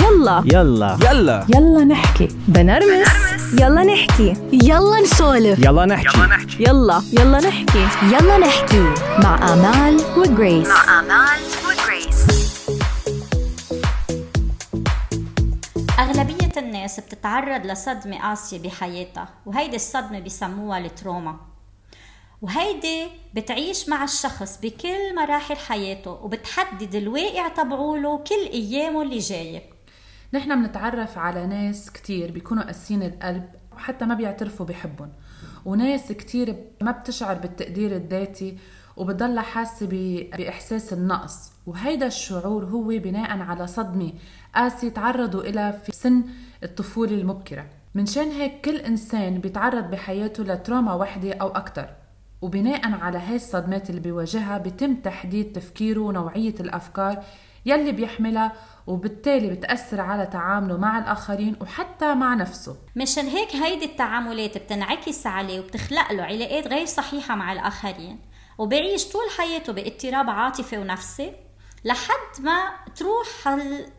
يلا. يلا. يلا. يلا نحكي. بنرمس. يلا نحكي. يلا نسولف. يلا نحكي. يلا يلا. نحكي. يلا نحكي. مع آمال وجريس. آمال وجريس. أغلبية الناس بتتعرض لصدمة قاسية بحياتها وهيدي الصدمة بسموها التروما. وهيدي بتعيش مع الشخص بكل مراحل حياته وبتحدد الواقع تبعوله كل أيامه اللي جاية. نحن بنتعرف على ناس كتير بيكونوا قاسيين القلب وحتى ما بيعترفوا بحبهم. وناس كتير ما بتشعر بالتقدير الذاتي وبتضلها حاسة بإحساس النقص. وهيدا الشعور هو بناء على صدمة قاسية تعرضوا إلى في سن الطفولة المبكرة. منشان هيك كل إنسان بيتعرض بحياته لتروما وحدة أو أكتر. وبناء على هاي الصدمات اللي بيواجهها بيتم تحديد تفكيره ونوعية الأفكار يلي بيحملها وبالتالي بتأثر على تعامله مع الآخرين وحتى مع نفسه. مشان هيك هيدي التعاملات بتنعكس عليه وبتخلق له علاقات غير صحيحة مع الآخرين وبيعيش طول حياته باضطراب عاطفي ونفسي لحد ما تروح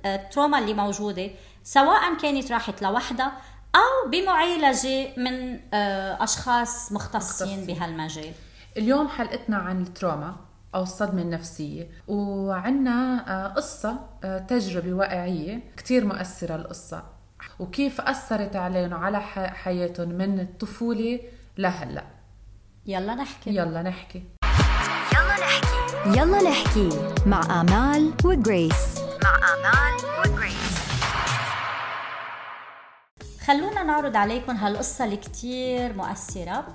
التروما اللي موجودة سواء كانت راحت لوحدها أو بمعالجة من آه، أشخاص مختصين مختصين. بهالمجال. اليوم حلقتنا عن التروما. أو الصدمة النفسية. وعنا آه، قصة آه، تجربة واقعية كتير مؤثرة القصة. وكيف أثرت عليهم وعلى ح- حياتهم من الطفولة لهلأ. يلا نحكي. يلا نحكي. يلا نحكي. يلا نحكي. مع آمال وجريس. مع آمال وجريس. خلونا نعرض عليكم هالقصة اللي كتير مؤثرة.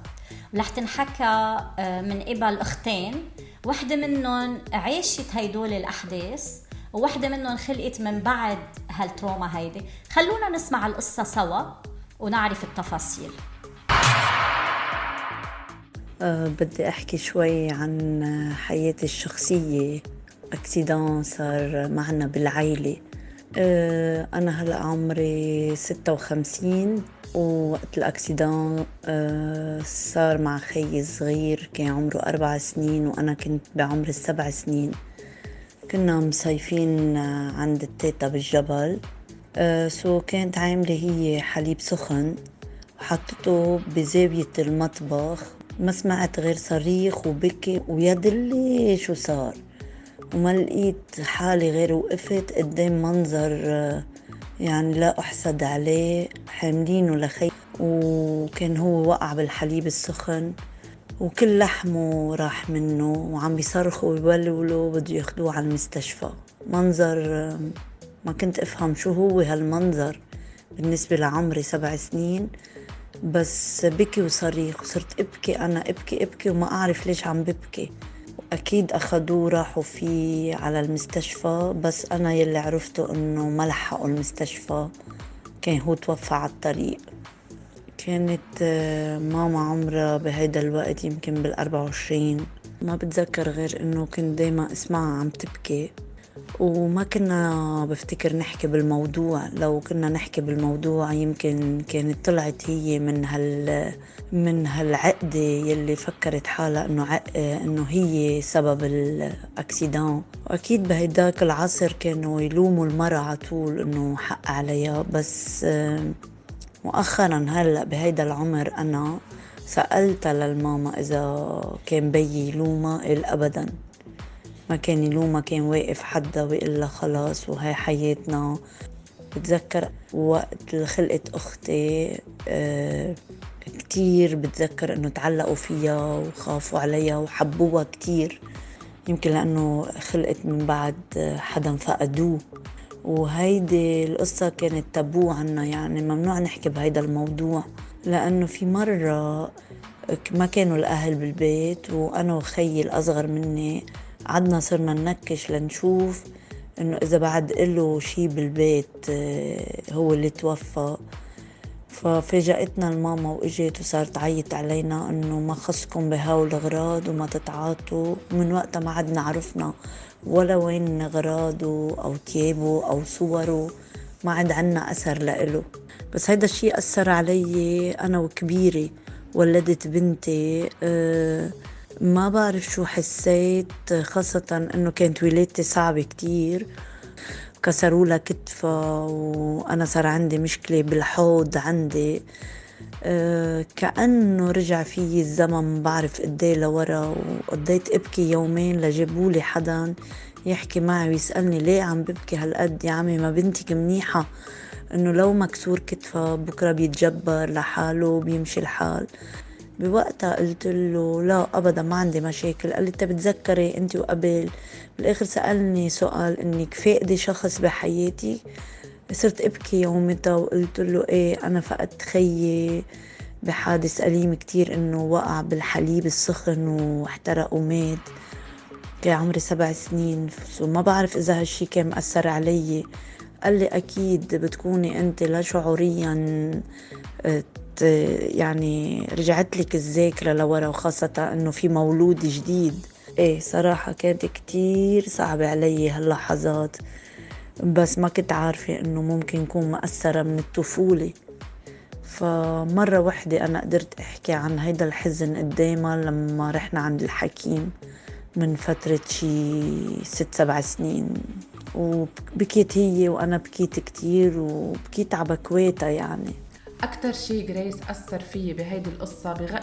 ورح تنحكى آه، من قبل أختين. وحدة منهم عاشت هيدول الأحداث ووحدة منهم خلقت من بعد هالتروما هيدي. خلونا نسمع القصة سوا ونعرف التفاصيل. أه بدي أحكي شوي عن حياتي الشخصية. أكسيدان صار معنا بالعيلة. أنا هلأ عمري ستة وخمسين ووقت الأكسيدان أه صار مع خيي صغير كان عمره أربع سنين وأنا كنت بعمر السبع سنين. كنا مصيفين آه، عند التيتا بالجبل. سو كانت عاملة هي حليب سخن وحطته بزاوية المطبخ. ما سمعت غير صريخ وبكي ويا دلي شو صار. وما لقيت حالي غير وقفت قدام منظر آه، يعني لا أحسد عليه حاملينه لخي وكان هو وقع بالحليب السخن وكل لحمه راح منه وعم بيصرخوا ويبلولوا بده ياخدوه على المستشفى. منظر آه، ما كنت أفهم شو هو هالمنظر بالنسبة لعمري سبع سنين. بس بكي وصريخ وصرت أبكي أنا أبكي أبكي وما أعرف ليش عم ببكي. واكيد اخذوه راحوا فيه على المستشفى بس أنا يلي عرفته إنه ما لحقوا المستشفى. كان هو توفى على الطريق. كانت آه، ماما عمرها بهيدا الوقت يمكن بالأربعة وعشرين. ما بتذكر غير إنه كنت دايما اسمعها عم تبكي. وما كنا بفتكر نحكي بالموضوع. لو كنا نحكي بالموضوع يمكن كانت طلعت هي من هال من هالعقدة يلي فكرت حالها إنه عق... إنه هي سبب الأكسيدان. وأكيد بهيداك العصر كانوا يلوموا المرأة على طول إنه حق عليها. بس مؤخرا هلأ بهيدا العمر أنا سألتها للماما إذا كان بيي يلومها قال أبدا. ما كان يلومها كان واقف حدا ويقول لها خلاص وهي حياتنا. بتذكر وقت خلقت أختي آه كتير بتذكر إنه تعلقوا فيها وخافوا عليها وحبوها كتير. يمكن لأنه خلقت من بعد حدا فقدوه. وهيدي القصة كانت تابو عنا يعني ممنوع نحكي بهيدا الموضوع. لأنه في مرة ما كانوا الأهل بالبيت وأنا وخيي الأصغر مني قعدنا صرنا ننكش لنشوف إنه إذا بعد له شي بالبيت آه، هو اللي توفى. ففاجأتنا الماما وإجت وصارت تعيط علينا إنه ما خصكم بهول الاغراض وما تتعاطوا. من وقتها ما عدنا عرفنا ولا وين اغراضه أو تيابه أو صوره ما عاد عنا أثر لإله. بس هيدا الشيء أثر علي أنا وكبيري ولدت بنتي أه ما بعرف شو حسيت خاصة إنه كانت ولادتي صعبة كتير. كسروا لها كتفها وأنا صار عندي مشكلة بالحوض عندي. أه كأنه رجع فيي الزمن بعرف قديه لورا وقضيت ابكي يومين لجابوا لي حدا يحكي معي ويسألني ليه عم ببكي هالقد يا عمي ما بنتك منيحة؟ إنه لو مكسور كتفها بكرة بيتجبر لحاله بيمشي الحال. بوقتها قلت له لا ابدا ما عندي مشاكل. قال لي انت بتذكري أنت وقبل. بالآخر سألني سؤال انك فاقدي شخص بحياتي؟ صرت أبكي يومتها وقلت له إيه أنا فقدت خيي. بحادث أليم كتير إنه وقع بالحليب السخن واحترق ومات. كان عمري سبع سنين وما بعرف إذا هالشي كان مأثر علي. قال لي أكيد بتكوني أنت لا شعوريا يعني رجعت لك الذاكرة لورا وخاصة إنه في مولود جديد. إيه صراحة كانت كتير صعبة علي هاللحظات. بس ما كنت عارفة إنه ممكن يكون مأثرة من الطفولة. فمرة وحدة أنا قدرت أحكي عن هيدا الحزن قدامها لما رحنا عند الحكيم من فترة شي ست سبع سنين. وبكيت هي وأنا بكيت كتير وبكيت على بكواتها يعني. أكتر شيء جريس أثر فيي بهيدي القصة بغ...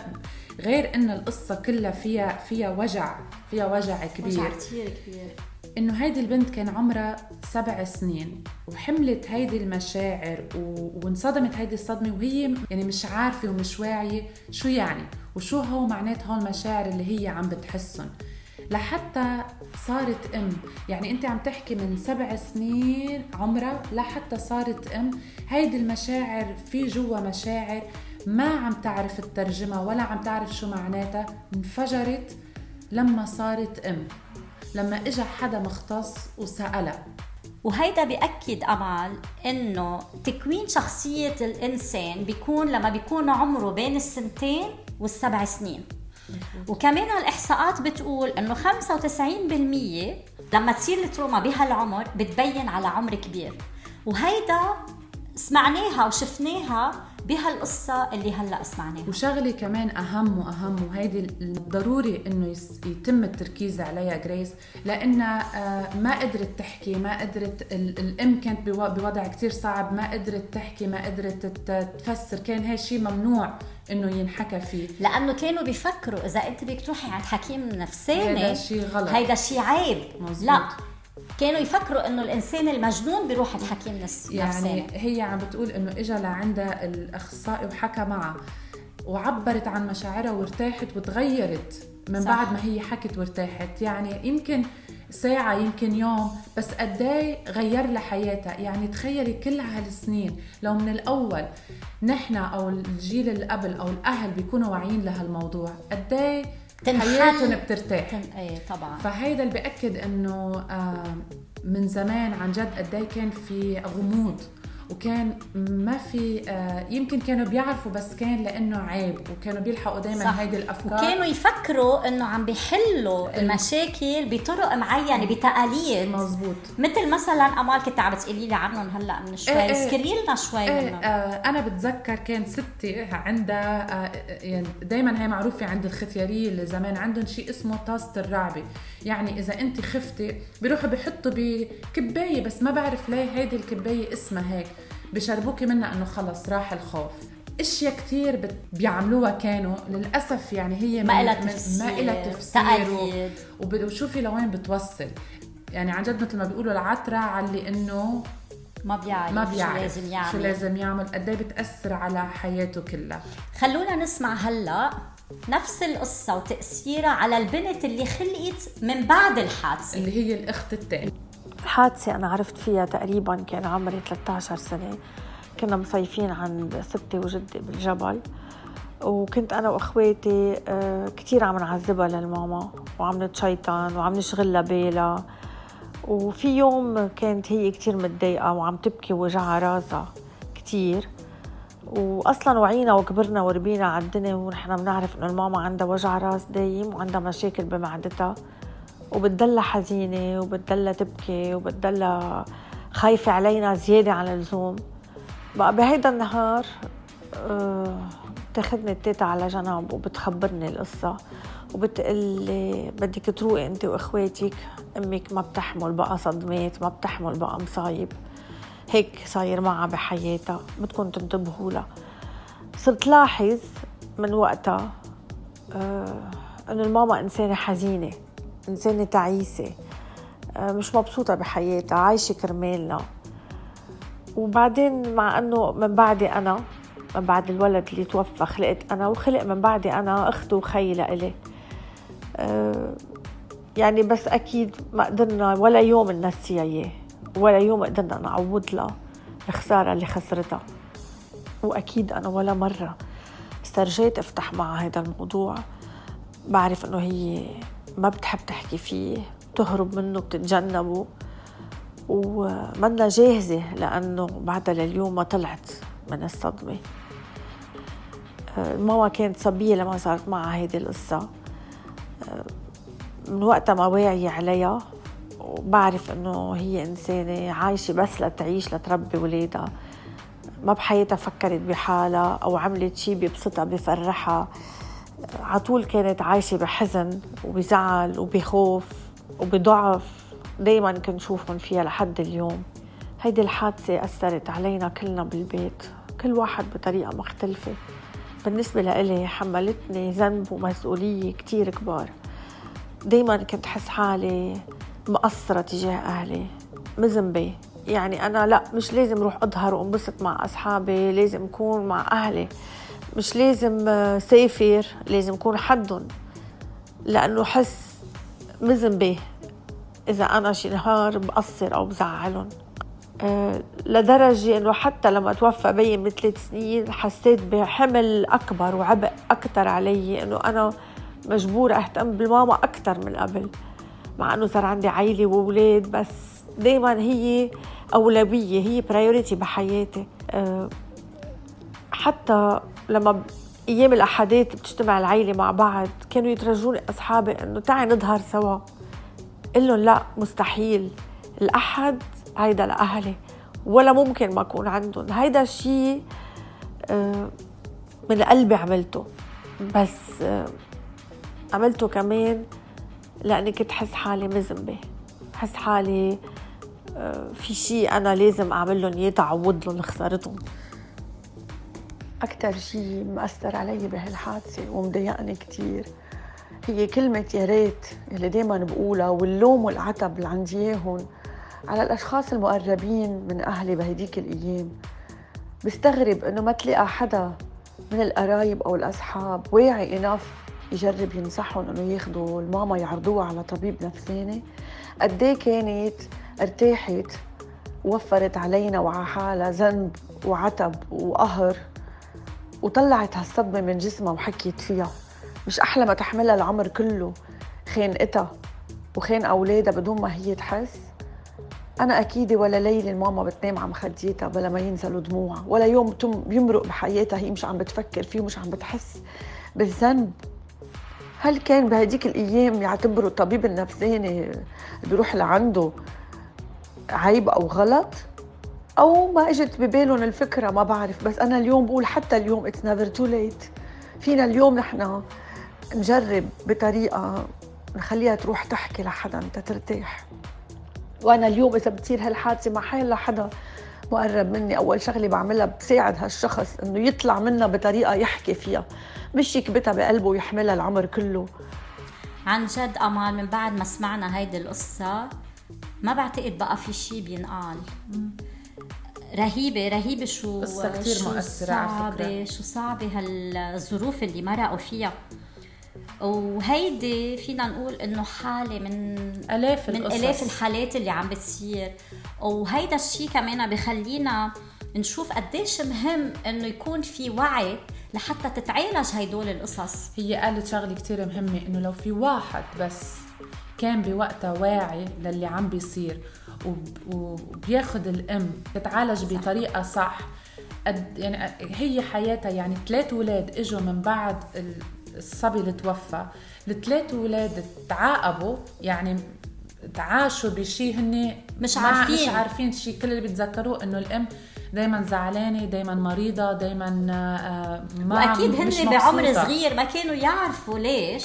غير إن القصة كلها فيها فيها وجع فيها وجع كبير. وجع كتير كبير. إنه هيدي البنت كان عمرها سبع سنين وحملت هيدي المشاعر و... وانصدمت هيدي الصدمة وهي يعني مش عارفة ومش واعية شو يعني وشو هو معنات هول المشاعر اللي هي عم بتحسن. لحتى صارت أم. يعني أنت عم تحكي من سبع سنين عمرها لحتى صارت أم. هيدي المشاعر في جوا مشاعر ما عم تعرف الترجمة ولا عم تعرف شو معناتها. انفجرت لما صارت أم. لما اجى حدا مختص وسألها. وهيدا بيأكد أمل إنه تكوين شخصية الإنسان بيكون لما بيكون عمره بين السنتين والسبع سنين. وكمان الإحصاءات بتقول إنه 95% لما تصير التروما بهالعمر بتبين على عمر كبير. وهيدا سمعناها وشفناها بهالقصة اللي هلأ سمعناها. وشغلة كمان أهم وأهم وهيدي ضروري إنه يتم التركيز عليها جريس لأنها آه، ما قدرت تحكي ما قدرت الأم كانت بوضع كتير صعب ما قدرت تحكي ما قدرت تفسر كان هالشي ممنوع إنه ينحكى فيه. لأنه كانوا بيفكروا إذا أنت بدك تروحي عند حكيم نفساني هيدا شيء غلط. هيدا شيء عيب. مزبوط. لا كانوا يفكروا إنه الإنسان المجنون بيروح عند حكيم نفساني يعني هي عم بتقول إنه اجى لعندها الأخصائي وحكى معها وعبرت عن مشاعرها وارتاحت وتغيرت من صح. بعد ما هي حكت وارتاحت. يعني يمكن ساعة يمكن يوم بس قد غير لها حياتها. يعني تخيلي كل هالسنين لو من الأول نحن أو الجيل اللي قبل أو الأهل بيكونوا واعيين لهالموضوع قد حياتهم بترتاح. تن... إيه طبعا. فهيدا اللي بأكد إنه آه، من زمان عن جد قد كان في غموض. وكان ما في آه، يمكن كانوا بيعرفوا بس كان لأنه عيب وكانوا بيلحقوا دائما هيدي الأفكار. وكانوا يفكروا إنه عم بيحلوا المشاكل بطرق معينة بتقاليد. مزبوط مثل مثلا أمال كنت عم تقولي لي عنهم هلأ من شوي إيه اذكري لنا شوي إيه منهم. آه أنا بتذكر كان ستي عندها آه يعني دائما هي معروفة عند الختياريه اللي زمان عندهم شيء اسمه طاسه الرعبه يعني إذا أنت خفتي بيروحوا بيحطوا بكباية بس ما بعرف ليه هيدي الكباية اسمها هيك. بشربوكي منها إنه خلص راح الخوف. إشياء كثير بيعملوها كانوا. للأسف يعني هي ما لها تفسير ما لها تفسير وشوفي لوين بتوصل. يعني عن جد مثل ما بيقولوا العترة على إنه ما بيعرف ما بيعرف شو لازم يعمل. شو لازم يعمل قد إيه بتأثر على حياته كلها. خلونا نسمع هلا نفس القصة وتأثيرها على البنت اللي خلقت من بعد الحادثة. اللي هي الأخت الثانية الحادثة أنا عرفت فيها تقريبا كان عمري 13 سنة. كنا مصيفين عند ستي وجدي بالجبل. وكنت أنا وأخواتي آه، كتير عم نعذبها للماما وعم نتشيطن وعم نشغل بالها وفي يوم كانت هي كتير متضايقة وعم تبكي وجعها راسها كتير. واصلا وعينا وكبرنا وربينا على الدنيا ونحن بنعرف إنه الماما عندها وجع راس دايم وعندها مشاكل بمعدتها. وبتضلها حزينة وبتضلها تبكي وبتضلها خايفة علينا زيادة عن اللزوم. بقى بهيدا النهار آه، بتاخذني التيتا على جنب وبتخبرني القصة. وبتقلي بدك تروقي انت واخواتك؟ أمك ما بتحمل بقى صدمات ما بتحمل بقى مصايب. هيك صاير معها بحياتها بدكم تنتبهوا لها. صرت لاحظ من وقتها آه إنه الماما إنسانة حزينة. إنسانة تعيسة. آه مش مبسوطة بحياتها عايشة كرمالنا. وبعدين مع إنه من بعدي أنا من بعد الولد اللي توفى خلقت أنا وخلق من بعدي أنا أخت وخي لإلي. أه يعني بس أكيد ما قدرنا ولا يوم ننسيها إياه ولا يوم قدرنا نعوض لها الخساره اللي خسرتها. وأكيد أنا ولا مرة استرجيت أفتح معها هذا الموضوع. بعرف إنه هي ما بتحب تحكي فيه بتهرب منه بتتجنبه. ومنا جاهزة لأنه بعدها لليوم ما طلعت من الصدمة. ماما كانت صبية لما صارت معها هيدي القصة. من وقتها ما واعية عليها وبعرف إنه هي إنسانة عايشة بس لتعيش لتربي ولادها. ما بحياتها فكرت بحالها أو عملت شيء بيبسطها بفرحها. عطول كانت عايشة بحزن وبزعل وبخوف وبضعف. دايما كنت شوفهم فيها لحد اليوم. هيدي الحادثة أثرت علينا كلنا بالبيت كل واحد بطريقة مختلفة. بالنسبة لإلي حملتني ذنب ومسؤولية كتير كبار. دايما كنت حس حالي مقصرة تجاه أهلي مذنبة. يعني أنا لا مش لازم روح أظهر وانبسط مع أصحابي لازم أكون مع أهلي. مش لازم سافر لازم أكون حدهم لأنه حس مذنبة إذا أنا شي نهار بقصر أو بزعلهم. أه لدرجة إنه حتى لما توفى بيي من ثلاث سنين حسيت بحمل أكبر وعبء أكثر علي إنه أنا مجبورة أهتم بالماما أكثر من قبل مع إنه صار عندي عائلة وأولاد بس دايما هي أولوية هي برايورتي بحياتي. أه حتى لما أيام الاحداث بتجتمع العيلة مع بعض كانوا يترجوني أصحابي إنه تعي نظهر سوا. قل لهم لا مستحيل. الأحد هيدا لاهلي ولا ممكن ما اكون عندهم. هيدا الشيء من قلبي عملته. بس عملته كمان لأني كنت حس حالي مذنبة. حس حالي في شيء أنا لازم اعمل لهم اياه تعوض لهم خسارتهم أكثر شيء مأثر علي بهالحادثة ومضايقني كثير هي كلمة يا ريت اللي دايما بقولها واللوم والعتب اللي عندي اياهم على الأشخاص المقربين من أهلي بهديك الأيام. بستغرب إنه ما تلاقى حدا من القرايب أو الأصحاب واعي إناف يجرب ينصحهم إنه ياخذوا الماما يعرضوها على طبيب نفساني. قد كانت ارتاحت وفرت علينا وعلى حالها ذنب وعتب وقهر. وطلعت هالصدمة من جسمها وحكيت فيها. مش أحلى ما تحملها العمر كله. خانقتها وخان أولادها بدون ما هي تحس. أنا أكيد ولا ليلة الماما بتنام على مخديتها بلا ما ينزلوا دموعها. ولا يوم بيمرق بحياتها هي مش عم بتفكر فيه ومش عم بتحس بالذنب. هل كان بهديك الأيام يعتبروا الطبيب النفساني بيروح لعنده عيب أو غلط؟ أو ما إجت ببالهم الفكرة ما بعرف بس أنا اليوم بقول حتى اليوم it's never too late فينا اليوم نحن نجرب بطريقة نخليها تروح تحكي لحدا تترتاح وأنا اليوم إذا بتصير هالحادثة مع حيلا حدا مقرب مني. أول شغلة بعملها بساعد هالشخص إنه يطلع منها بطريقة يحكي فيها. مش يكبتها بقلبه ويحملها العمر كله. عن جد أمال من بعد ما سمعنا هيدي القصة ما بعتقد بقى في شيء بينقال. رهيبة رهيبة شو قصة كتير شو مؤثرة على فكرة. شو صعبة هالظروف اللي مرقوا فيها وهيدي فينا نقول إنه حالة من آلاف من القصص. الاف الحالات اللي عم بتصير وهيدا الشيء كمان بخلينا نشوف قديش مهم إنه يكون في وعي لحتى تتعالج هيدول القصص هي قالت شغلة كتير مهمة إنه لو في واحد بس كان بوقتها واعي للي عم بيصير وبياخد الأم تتعالج بطريقة صح. قد يعني هي حياتها يعني ثلاث ولاد إجوا من بعد ال- الصبي اللي توفى. الثلاث ولاد تعاقبوا يعني تعاشوا بشيء هن مش عارفين. مش عارفين شيء كل اللي بيتذكروه إنه الأم دائما زعلانة دائما مريضة دائما ما وأكيد هن بعمر. صغير ما كانوا يعرفوا ليش.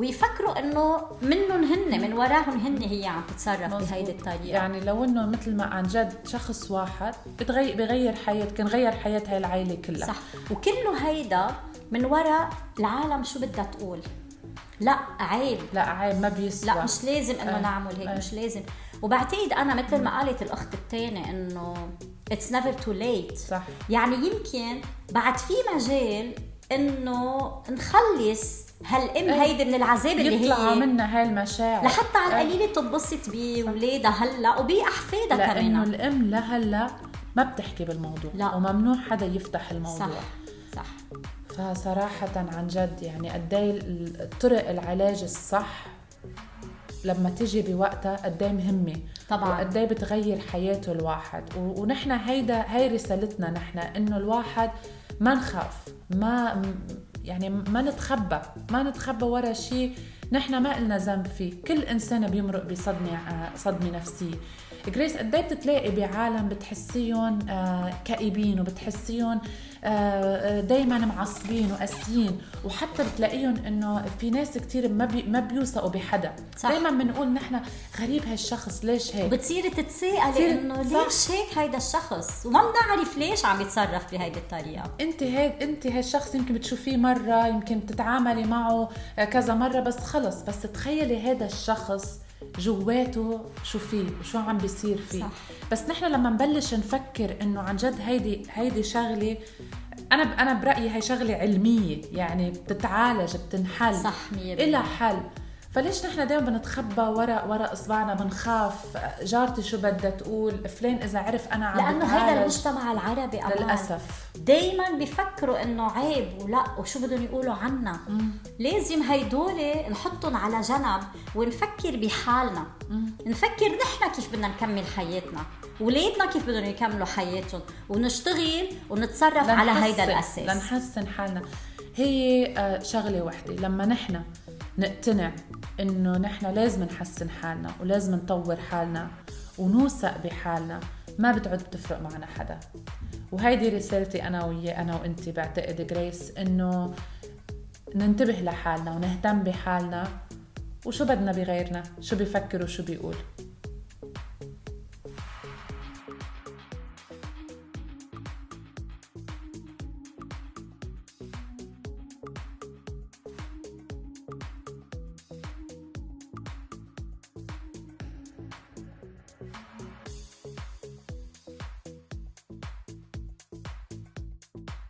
ويفكروا إنه منهم هن من وراهم هن هي عم تتصرف بهيدي الطريقة. يعني لو إنه مثل ما عن جد شخص واحد بتغير بغير حياة كان غير حياة هاي العائله كلها. صح. وكله هيدا من وراء العالم شو بدها تقول. لا عيب. لا عيب ما بيسوى. لا مش لازم إنه أي. نعمل هيك أي. مش لازم. وبعتقد أنا مثل ما قالت الأخت الثانية إنه it's never too late صح. يعني يمكن بعد في مجال إنه نخلص هالام أي. هيدي من العذاب اللي يطلعوا هي منا هاي المشاعر لحتى على أي. القليلة تنبسط باولادها هلأ وبأحفادها لأنه كمان الإم لهلا ما بتحكي بالموضوع لا. وممنوع حدا يفتح الموضوع صح صح فصراحة عن جد يعني قد إيه الطرق العلاج الصح لما تيجي بوقتها قد إيه مهمة طبعاً. وقد إيه بتغير حياته الواحد ونحن هيدا هي رسالتنا نحن إنه الواحد ما نخاف ما يعني ما نتخبى ما نتخبى ورا شيء نحن ما إلنا ذنب فيه. كل انسان بيمرق بصدمة آه، صدمة نفسية. جريس قد إيه بتتلاقي بعالم بتحسيهم آه، كئيبين وبتحسيهم دائما معصبين وقاسيين. وحتى بتلاقيهم إنه في ناس كتير ما بي ما بيوثقوا بحدا. دائما بنقول نحن غريب هالشخص ليش هيك؟ وبتصيري تتساءلي بتصير- إنه. ليش هيك هيدا الشخص؟ وما بنعرف ليش عم يتصرف بهيدي الطريقة. أنت هيك أنت هالشخص يمكن بتشوفيه مرة يمكن تتعاملي معه آه، كذا مرة بس خلص. بس تخيلي هذا الشخص جواته شو فيه وشو عم بيصير فيه صح. بس نحن لما نبلش نفكر إنه عن جد هيدي هيدي شغلة أنا أنا برأيي هي شغلة علمية يعني بتتعالج بتنحل صح، مية بالمية. إلها حل فليش نحن دائما بنتخبى ورا ورا إصبعنا؟ بنخاف. جارتي شو بدها تقول؟ فلان إذا عرف أنا عم لأنه بتعالج. المجتمع العربي أمان. للأسف. دايما بيفكروا إنه عيب ولا وشو بدهم يقولوا عنا. لازم هيدول نحطهم على جنب ونفكر بحالنا. نفكر نحن كيف بدنا نكمل حياتنا. ولادنا كيف بدهم يكملوا حياتهم. ونشتغل ونتصرف على هيدا الأساس. لنحسن حالنا. هي آه، شغلة وحدة. لما نحن نقتنع إنه نحن لازم نحسن حالنا ولازم نطور حالنا ونوثق بحالنا ما بتعد بتفرق معنا حدا. وهيدي رسالتي أنا ويا أنا وانت بعتقد جريس إنه ننتبه لحالنا ونهتم بحالنا وشو بدنا بغيرنا شو بيفكر وشو بيقول